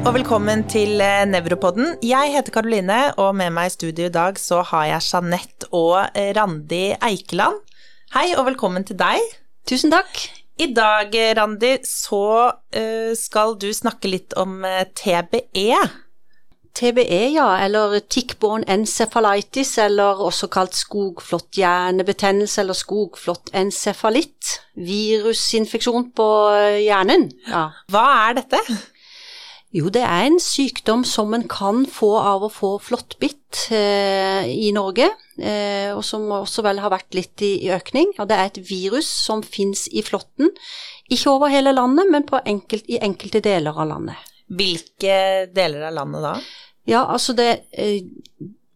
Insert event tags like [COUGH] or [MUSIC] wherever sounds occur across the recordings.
og velkommen til eh, Nevropodden. Jeg heter Karoline, og med meg i studio i dag så har jeg Jeanette og eh, Randi Eikeland. Hei og velkommen til deg. Tusen takk. I dag, eh, Randi, så skal du snakke litt om TBE. TBE, ja, eller tick-borne encephalitis, eller også kalt skogflåtthjernebetennelse eller skogflåttencefalitt. Virusinfeksjon på hjernen. Ja. Hva er dette? Jo, det er en sykdom som en kan få av å få flåttbitt eh, i Norge, eh, og som også vel har vært litt i, i økning. Og det er et virus som fins i flåtten, ikke over hele landet, men enkelt, i enkelte deler av landet. Hvilke deler av landet da? Ja, altså det eh,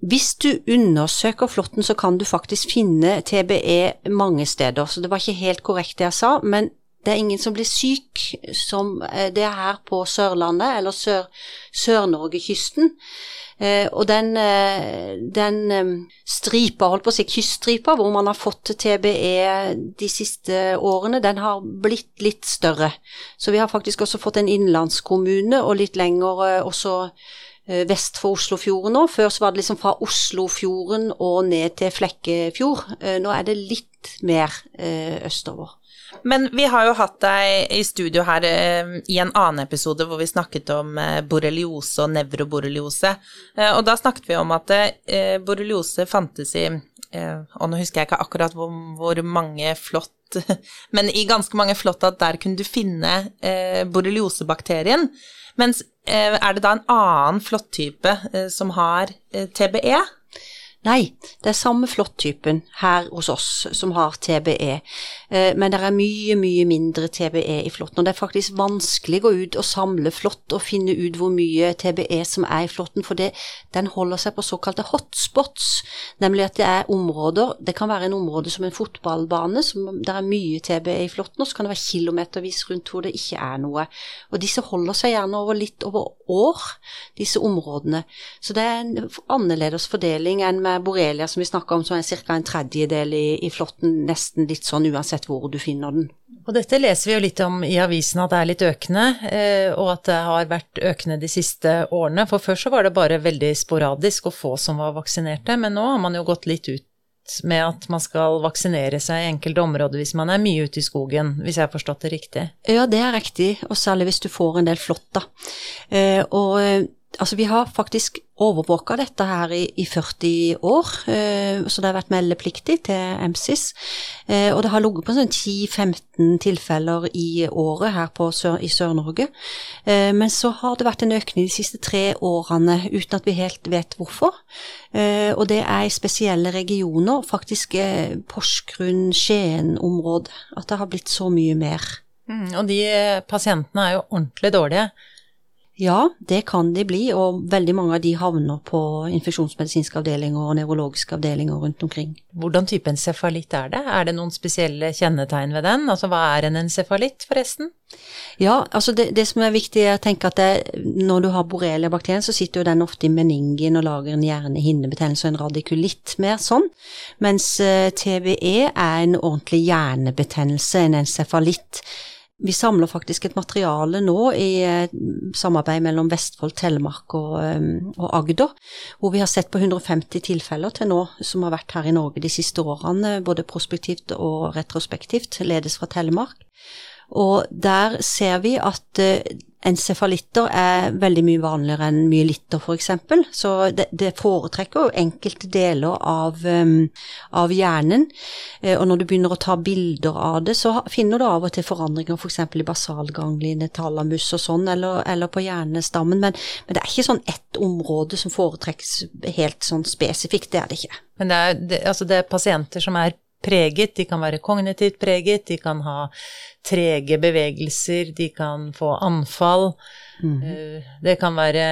hvis du undersøker flåtten, så kan du faktisk finne TBE mange steder. Så det var ikke helt korrekt det jeg sa, men det er ingen som blir syk som eh, det er her på Sørlandet, eller Sør-Norge-kysten. Eh, og den, eh, den stripa, holdt på å si kyststripa, hvor man har fått TBE de siste årene, den har blitt litt større. Så vi har faktisk også fått en innlandskommune, og litt lenger også vest for Oslofjorden nå. Før så var det liksom fra Oslofjorden og ned til Flekkefjord. Nå er det litt mer østover. Men vi har jo hatt deg i studio her eh, i en annen episode hvor vi snakket om eh, borreliose og nevroborreliose. Eh, og da snakket vi om at eh, borreliose fantes i eh, Og nå husker jeg ikke akkurat hvor, mange [LAUGHS] Men i ganske mange flått at der kunne du finne eh, borreliosebakterien. Mens er det da en annen flåttype som har TBE? Nei, det er samme flåttypen her hos oss som har TBE, eh, men det er mye, mye mindre TBE i flåtten. Og det er faktisk vanskelig å gå ut og samle flått og finne ut hvor mye TBE som er i flåtten, for det, den holder seg på såkalte hotspots, nemlig at det er områder Det kan være en område som en fotballbane, som der er mye TBE i flåtten, og så kan det være kilometervis rundt hvor det ikke er noe. Og disse holder seg gjerne over litt over år, disse områdene. Så det er en annerledes fordeling enn med borrelia som vi snakka om, som er ca. en tredjedel i, i flåtten, nesten litt sånn uansett hvor du finner den. Og dette leser vi jo litt om i avisen at det er litt økende, eh, og at det har vært økende de siste årene. For før så var det bare veldig sporadisk og få som var vaksinerte, men nå har man jo gått litt ut med at man skal vaksinere seg i enkelte områder hvis man er mye ute i skogen, hvis jeg har forstått det riktig? Ja, det er riktig, og særlig hvis du får en del flått, da. Eh, og eh, altså vi har faktisk overvåka dette her i, i 40 år, eh, så det har vært meldepliktig til MSIS. Eh, og det har ligget på sånn 10-15 tilfeller i året her sør, i Sør-Norge. Eh, men så har det vært en økning de siste tre årene uten at vi helt vet hvorfor. Eh, og det er i spesielle regioner, faktisk eh, Porsgrunn-Skien-området, at det har blitt så mye mer. Mm, og de pasientene er jo ordentlig dårlige. Ja, det kan de bli, og veldig mange av de havner på infeksjonsmedisinske avdelinger og nevrologiske avdelinger rundt omkring. Hvordan type encefalitt er det? Er det noen spesielle kjennetegn ved den? Altså hva er en encefalitt, forresten? Ja, altså det, det som er viktig, er å tenke at det, når du har borrelia-bakterien, så sitter jo den ofte i meningen og lager en hjerne-hinnebetennelse og en radikulitt mer sånn, mens eh, TBE er en ordentlig hjernebetennelse, en encefalitt. Vi samler faktisk et materiale nå i eh, samarbeid mellom Vestfold, Telemark og, eh, og, Agder, hvor vi har sett på 150 tilfeller til nå som har vært her i Norge de siste årene, både prospektivt og retrospektivt, ledes fra Telemark. Og der ser vi at eh, Encefalitter er veldig mye vanligere enn myelitter, f.eks. Så det, det, foretrekker jo enkelte deler av, um, av hjernen. Eh, og når du begynner å ta bilder av det, så finner du av og til forandringer f.eks. For i basalgangliene, talamus og sånn, eller, eller på hjernestammen. Men, men, det er ikke sånn ett område som foretrekkes helt sånn spesifikt, det er det ikke. Men det er, det, altså det er pasienter som er preget, de kan være kognitivt preget, de kan ha trege bevegelser, de kan få anfall. Mm. Det kan være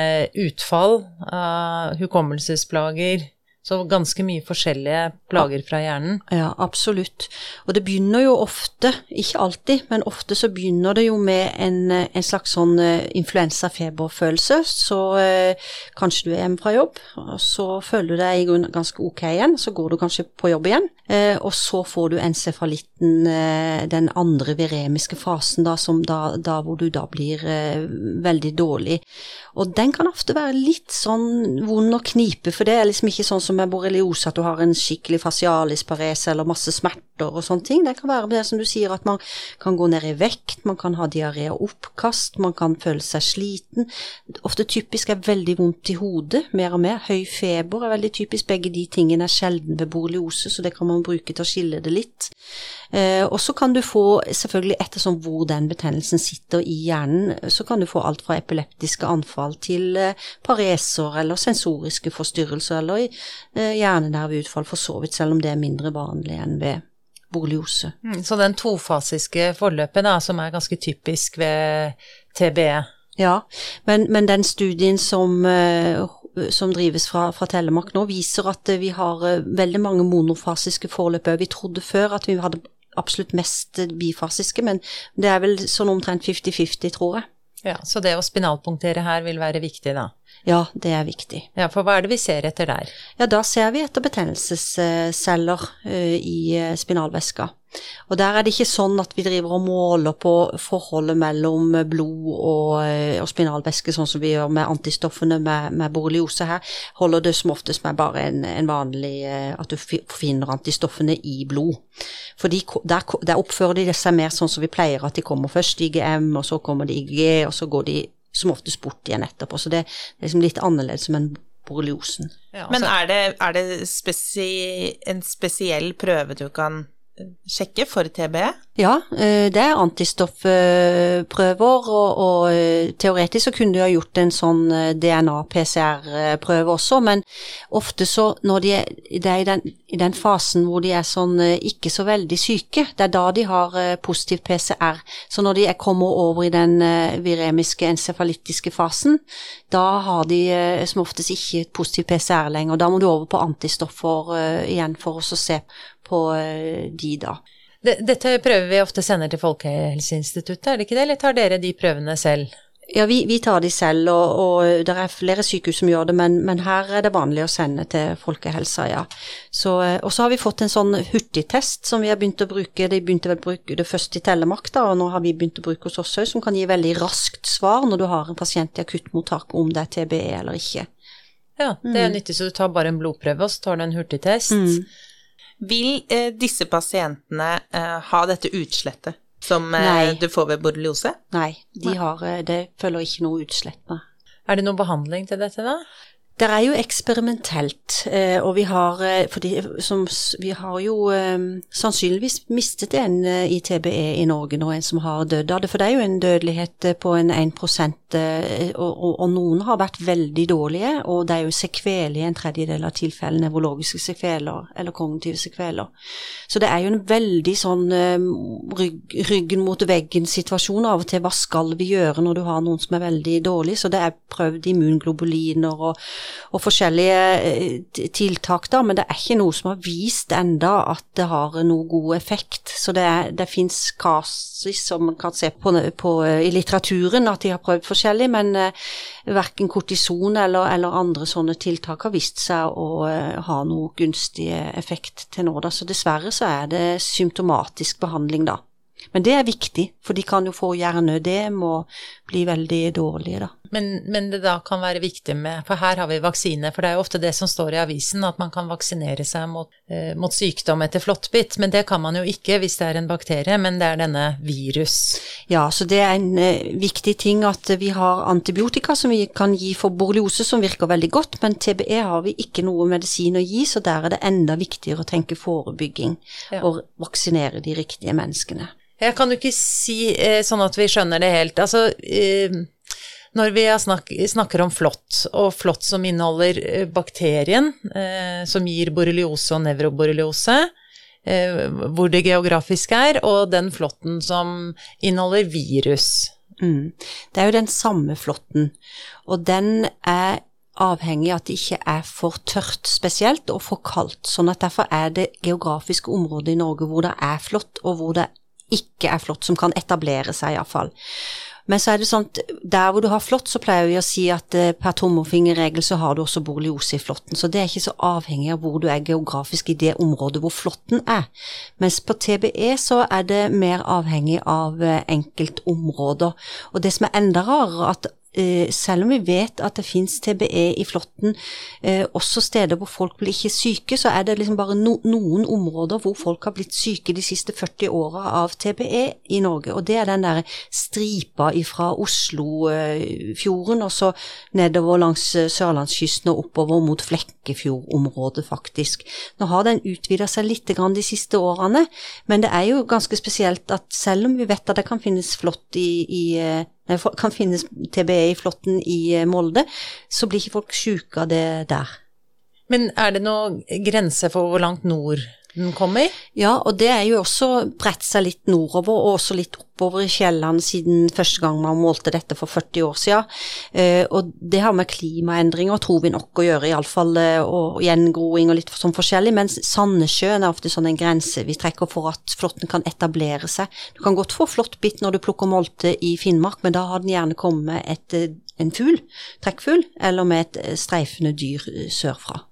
utfall av hukommelsesplager. Så ganske mye forskjellige plager fra hjernen. Ja, absolutt. Og det begynner jo ofte, ikke alltid, men ofte så begynner det jo med en, en slags sånn uh, influensafeberfølelse. Så eh, kanskje du er hjemme fra jobb, og så føler du deg ganske ok igjen. Så går du kanskje på jobb igjen. Eh, og så får du encefalitten, eh, den andre viremiske fasen, da, da, da, hvor du da blir eh, veldig dårlig. Og den kan ofte være litt sånn vond å knipe, for det er liksom ikke sånn som med borreliose, at du har en skikkelig fasialisparese eller masse smerter og sånne ting. Det kan være det som du sier, at man kan gå ned i vekt, man kan ha diaré og oppkast, man kan føle seg sliten. Ofte typisk er veldig vondt i hodet, mer og mer. Høy feber er veldig typisk. Begge de tingene er sjelden ved borreliose, så det kan man bruke til å skille det litt. Eh, og så kan du få, selvfølgelig ettersom hvor den betennelsen sitter i hjernen, så kan du få alt fra epileptiske anfall til eh, pareser eller sensoriske forstyrrelser eller eh, hjernenerveutfall for så vidt, selv om det er mindre vanlig enn ved borreliose. Mm, så den tofasiske forløpet da, som er ganske typisk ved TBE? Ja, men, men den studien som uh, som drives fra, fra, Telemark nå, viser at eh, vi har eh, veldig mange monofasiske forløp òg. Vi trodde før at vi hadde absolutt mest eh, bifasiske, men det er vel sånn omtrent 50-50, tror jeg. Ja, Så det å spinalpunktere her vil være viktig, da? Ja, det er viktig. Ja, For hva er det vi ser etter der? Ja, Da ser vi etter betennelsesceller i spinalvæska. Og der er det ikke sånn at vi driver og måler på forholdet mellom blod og, eh, og spinalvæske, sånn som vi gjør med antistoffene med, med borreliose her. Holder det som oftest med bare en, en vanlig eh, At du finner antistoffene i blod. For der, der, oppfører de seg mer sånn som vi pleier, at de kommer først i IGM, og så kommer de i IGG, og så går de som oftest bort igjen etterpå. Så det er liksom litt annerledes enn borreliosen. Ja, Men er det, er det spesi en spesiell prøve du kan sjekke for TB? Ja, eh, det er antistoffprøver, og, og eh, teoretisk så kunne du ha gjort en sånn eh, DNA-PCR-prøve også, men ofte så når de er, det er i den, i den, fasen hvor de er sånn ikke så veldig syke, det er da de har positiv PCR. Så når de kommer over i den viremiske encefalittiske fasen, da har de som oftest ikke positiv PCR lenger. Da må du over på antistoffer igjen for å se på eh, de, da. Dette prøver vi ofte sender til Folkehelseinstituttet, er det ikke det, eller tar dere de prøvene selv? Ja, vi, vi tar de selv, og, og det er flere sykehus som gjør det, men, men, her er det vanlig å sende til folkehelsa, ja. Så, eh, og så har vi fått en sånn hurtigtest som vi har begynt å bruke. De begynte vel å bruke det først i Telemark, da, og nå har vi begynt å bruke hos oss òg, som kan gi veldig raskt svar når du har en pasient i akuttmottak om det er TBE eller ikke. Ja, det er mm. nyttig, så du tar bare en blodprøve, og så tar du en hurtigtest. Mm. Vil eh, disse pasientene eh, ha dette utslettet som eh, du får ved borreliose? Nei, de har, eh, det følger ikke noe utslett med. Er det noen behandling til dette, da? Det er jo eksperimentelt, eh, og vi har, eh, fordi, som, vi har jo sannsynligvis mistet en i TBE i Norge nå, en som har dødd av det. For det er jo en dødelighet på en 1 og, og, og, noen har vært veldig dårlige, og det er jo sekveler i en tredjedel av tilfellene, nevrologiske sekveler eller kognitive sekveler. Så det er jo en veldig sånn rygg, ryggen mot veggen-situasjon av og til. Hva skal vi gjøre når du har noen som er veldig dårlig? Så det er prøvd immunglobuliner og og forskjellige eh, tiltak, da, men det er ikke noe som har vist enda at det har noe god effekt. Så det, det fins kasis som man kan se på, på, i litteraturen, at de har prøvd forskjellig, men eh, verken kortison eller, eller, andre sånne tiltak har vist seg å eh, ha noe gunstig effekt til nå. Da. Så dessverre så er det symptomatisk behandling, da. Men det er viktig, for de kan jo få hjerneødem og bli veldig dårlige, da. Men, men, det da kan være viktig med For her har vi vaksine, for det er jo ofte det som står i avisen, at man kan vaksinere seg mot, eh, mot sykdom etter flåttbitt. Men det kan man jo ikke hvis det er en bakterie, men det er denne virus. Ja, så det er en eh, viktig ting at vi har antibiotika som vi kan gi for borreliose, som virker veldig godt, men TBE har vi ikke noe medisin å gi, så der er det enda viktigere å tenke forebygging ja. og vaksinere de riktige menneskene. Jeg kan jo ikke si eh, sånn at vi skjønner det helt. Altså, eh, når vi snak, snakker om flått, og flått som inneholder eh, bakterien som gir borreliose og nevroborreliose, hvor det geografisk er, og den flåtten som inneholder virus. Mm. Det er jo den samme flåtten, og den er avhengig av at det ikke er for tørt spesielt, og for kaldt. sånn at derfor er det geografiske området i Norge hvor det er flått, og hvor det ikke er flott, som kan etablere seg iallfall. Men så er det sånn at der hvor du har flått, så pleier vi å si at eh, per tommelfingerregel så har du også borreliose i flåtten. Så det er ikke så avhengig av hvor du er geografisk i det området hvor flåtten er. Mens på TBE så er det mer avhengig av eh, enkeltområder. Og det som er enda rarere, at selv om vi vet at det finnes TBE i flåtten, eh, også steder hvor folk blir ikke syke, så er det liksom bare no, noen områder hvor folk har blitt syke de siste 40 åra av TBE i Norge. Og det er den der stripa fra Oslofjorden og så nedover langs eh, sørlandskysten og oppover mot Flekkefjord-området, faktisk. Nå har den utvida seg litt de siste årene, men det er jo ganske spesielt at selv om vi vet at det kan finnes flått i, i kan finnes TBE i flåtten i eh, Molde, så blir ikke folk sjuke av det der. Men er det noen grense for hvor langt nord den kommer? Ja, og det er jo også bredt seg litt nordover, og også litt oppover i fjellene siden første gang man målte dette for 40 år siden. Eh, og det har med klimaendringer, tror vi nok, å gjøre, iallfall, eh, og gjengroing og litt sånn forskjellig. Mens Sandnessjøen er ofte sånn en grense vi trekker for at flåtten kan etablere seg. Du kan godt få flåttbitt når du plukker molte i Finnmark, men da har den gjerne kommet med et, eh, en fugl, trekkfugl, eller med et streifende dyr sørfra.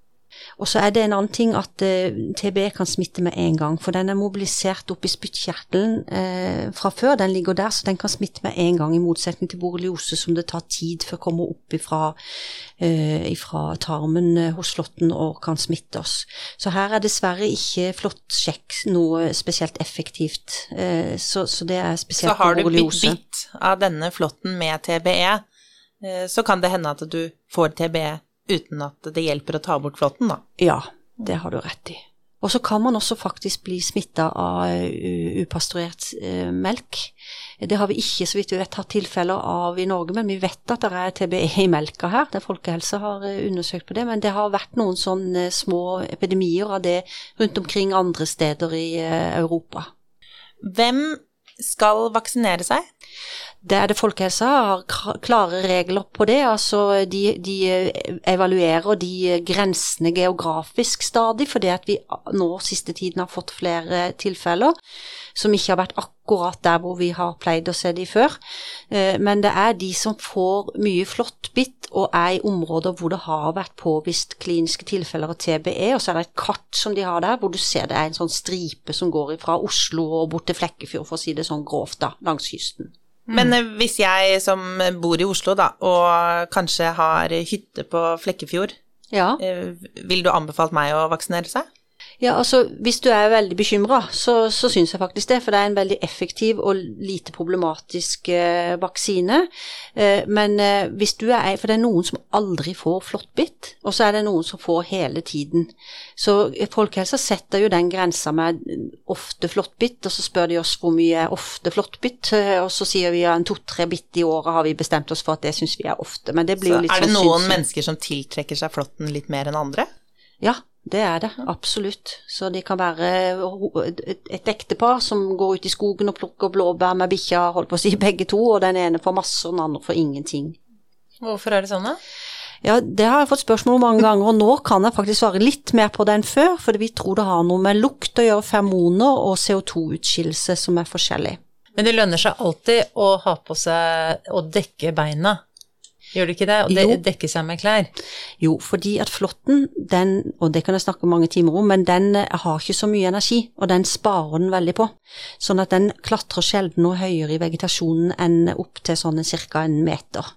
Og så er det en annen ting at eh, TB kan smitte med en gang, for den er mobilisert opp i spyttkjertelen eh, fra før. Den ligger der, så den kan smitte med en gang, i motsetning til borreliose som det tar tid før kommer opp ifra, eh, ifra tarmen hos flåtten og kan smitte oss. Så her er dessverre ikke flåttsjekk noe spesielt effektivt. Så, så, det er spesielt borreliose. Så har du bitt av denne flåtten med TBE, så kan det hende at du får TBE uten at det hjelper å ta bort flåtten, da. Ja, det har du rett i. Og så kan man også faktisk bli smitta av upasturert uh, melk. Det har vi ikke, så vidt vi vet, hatt tilfeller av i Norge, men vi vet at det er TBE i melka her. Det Folkehelse har uh, undersøkt på det, men det har vært noen sånne små epidemier av det rundt omkring andre steder i Europa. Hvem skal vaksinere seg? Det er det Folkehelsa har klare regler på det. altså De, de evaluerer de grensene geografisk stadig, fordi at vi nå siste tiden har fått flere tilfeller som ikke har vært akkurat der hvor vi har pleid å se de før. Eh, men det er de som får mye flåttbitt og er i områder hvor det har vært påvist kliniske tilfeller av TBE, og så er det et kart som de har der, hvor du ser det er en sånn stripe som går fra Oslo og bort til Flekkefjord, for å si det sånn grovt, da, langs kysten. Men eh, hvis jeg som bor i Oslo, da, og kanskje har hytte på Flekkefjord, ja. Eh, vil du anbefalt meg å vaksinere seg? Ja, altså hvis du er veldig bekymra, så, så syns jeg faktisk det. For det er en veldig effektiv og lite problematisk eh, vaksine. Eh, men eh, hvis du er For det er noen som aldri får flåttbitt, og så er det noen som får hele tiden. Så Folkehelsa setter jo den grensa med ofte flåttbitt, og så spør de oss hvor mye er ofte flåttbitt, eh, og så sier vi ja, en to-tre bitt i året har vi bestemt oss for at det syns vi er ofte. Men det blir så jo litt sånn Er det sånn noen mennesker som tiltrekker seg flåtten litt mer enn andre? Ja, det er det, absolutt. Så det kan være et ektepar som går ut i skogen og plukker blåbær med bikkja, holdt på å si, [LAUGHS] begge to, og den ene får masse, og den andre får ingenting. Hvorfor er det sånn, da? Ja, det har jeg fått spørsmål om mange ganger, og nå kan jeg faktisk svare litt mer på det enn før, for vi tror det har noe med lukt å gjøre, fermoner og CO2-utskillelse som er forskjellig. Men det lønner seg alltid å ha på seg og dekke beina Gjør det ikke det? Og det dekker seg med klær? Jo, fordi at flåtten, den, og det kan jeg snakke mange timer om, men den eh, har ikke så mye energi, og den sparer den veldig på. Sånn at den klatrer sjelden noe høyere i vegetasjonen enn opp til sånn ca. en meter.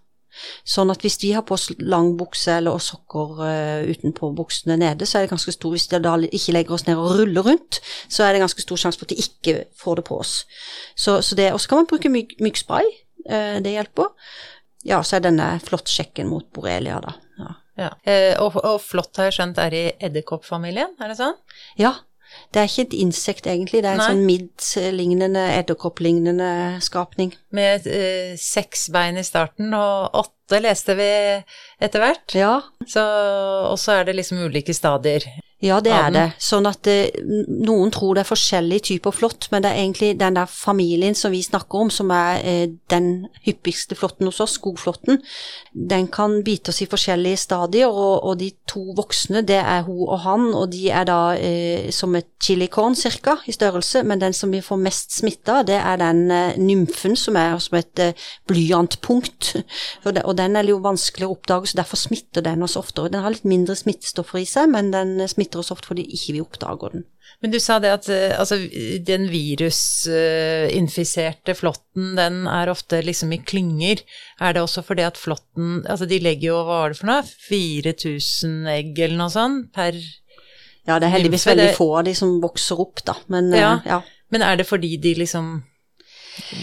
Sånn at hvis de har på lang bukse eller sokker uh, utenpå buksene nede, så er det ganske stor Hvis de da ikke legger oss ned og ruller rundt, så er det ganske stor sjanse for at de ikke får det på oss. Så, så det, Og så kan man bruke myk, myggspray. Uh, det hjelper. Ja, så er denne flåttsjekken mot borrelia, da. Ja. ja. Eh, og, og flått har jeg skjønt er i edderkoppfamilien, er det sånn? Ja. Det er ikke et insekt, egentlig. Det er en Nei. sånn midd-lignende, edderkopplignende skapning. Med eh, seks bein i starten, og åtte leste vi etter hvert. Ja. Og så er det liksom ulike stadier. Ja, det er det. Sånn at eh, noen tror det er forskjellige typer flått, men det er egentlig den der familien som vi snakker om, som er eh, den hyppigste flåtten hos oss, skogflåtten. Den kan bite oss i forskjellige stadier, og, og, de to voksne, det er hun og han, og de er da eh, som et chilikorn cirka i størrelse, men den som vi får mest smitte av, det er den eh, nymfen som er som et eh, blyantpunkt. [LAUGHS] og, det, og den er jo vanskeligere å oppdage, så derfor smitter den oss oftere. Den har litt mindre smittestoffer i seg, men den smitter smitter oss ofte fordi ikke vi oppdager den. Men du sa det at eh, altså, den virusinfiserte flåtten, den er ofte liksom i klynger. Er det også fordi at flåtten Altså de legger jo, hva var det for noe, 4000 egg eller noe sånt per Ja, det er heldigvis veldig få av de som vokser opp, da, men ja. ja. Men er det fordi de liksom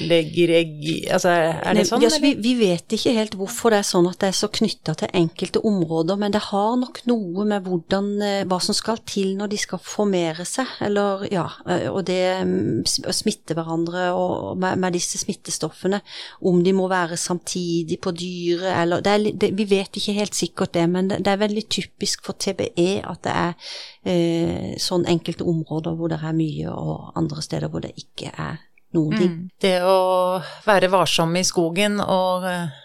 legger egg Altså, er det sånn? Altså, vi, vi, vet ikke helt hvorfor det er sånn at det er så knytta til enkelte områder, men det har nok noe med hvordan, eh, hva som skal til når de skal formere seg, eller ja, eh, og det mm, å smitte hverandre og med, med, disse smittestoffene, om de må være samtidig på dyret eller det er, det, Vi vet ikke helt sikkert det, men det, det, er veldig typisk for TBE at det er eh, sånn enkelte områder hvor det er mye, og andre steder hvor det ikke er noen ting. Mm. Det å være varsom i skogen og uh,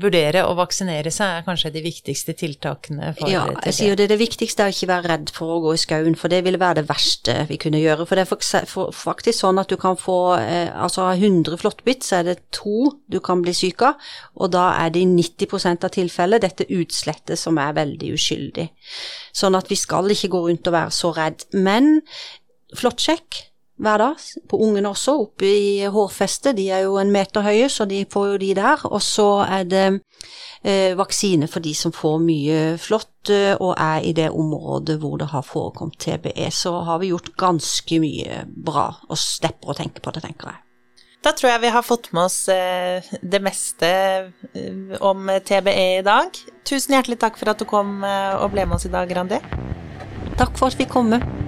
vurdere å vaksinere seg er kanskje de viktigste tiltakene for Ja, jeg sier det. Det viktigste er å ikke være redd for å gå i skauen, for det ville være det verste vi kunne gjøre. For det er faktisk sånn at du kan få eh, altså av 100 flåttbitt, så er det to du kan bli syk av, og da er det i 90% av tilfellet dette utslettet som er veldig uskyldig. Sånn at vi skal ikke gå rundt og være så redd. Men flåttsjekk hver dag, på ungene også, oppe i hårfestet. De er jo en meter høye, så de får jo de der. Og så er det eh, vaksine for de som får mye flått eh, og er i det området hvor det har forekommet TBE. Så har vi gjort ganske mye bra, og slipper å tenke på det, tenker jeg. Da tror jeg vi har fått med oss eh, det meste eh, om TBE i dag. Tusen hjertelig takk for at du kom og ble med oss i dag, Randi. Takk for at vi kom. Med.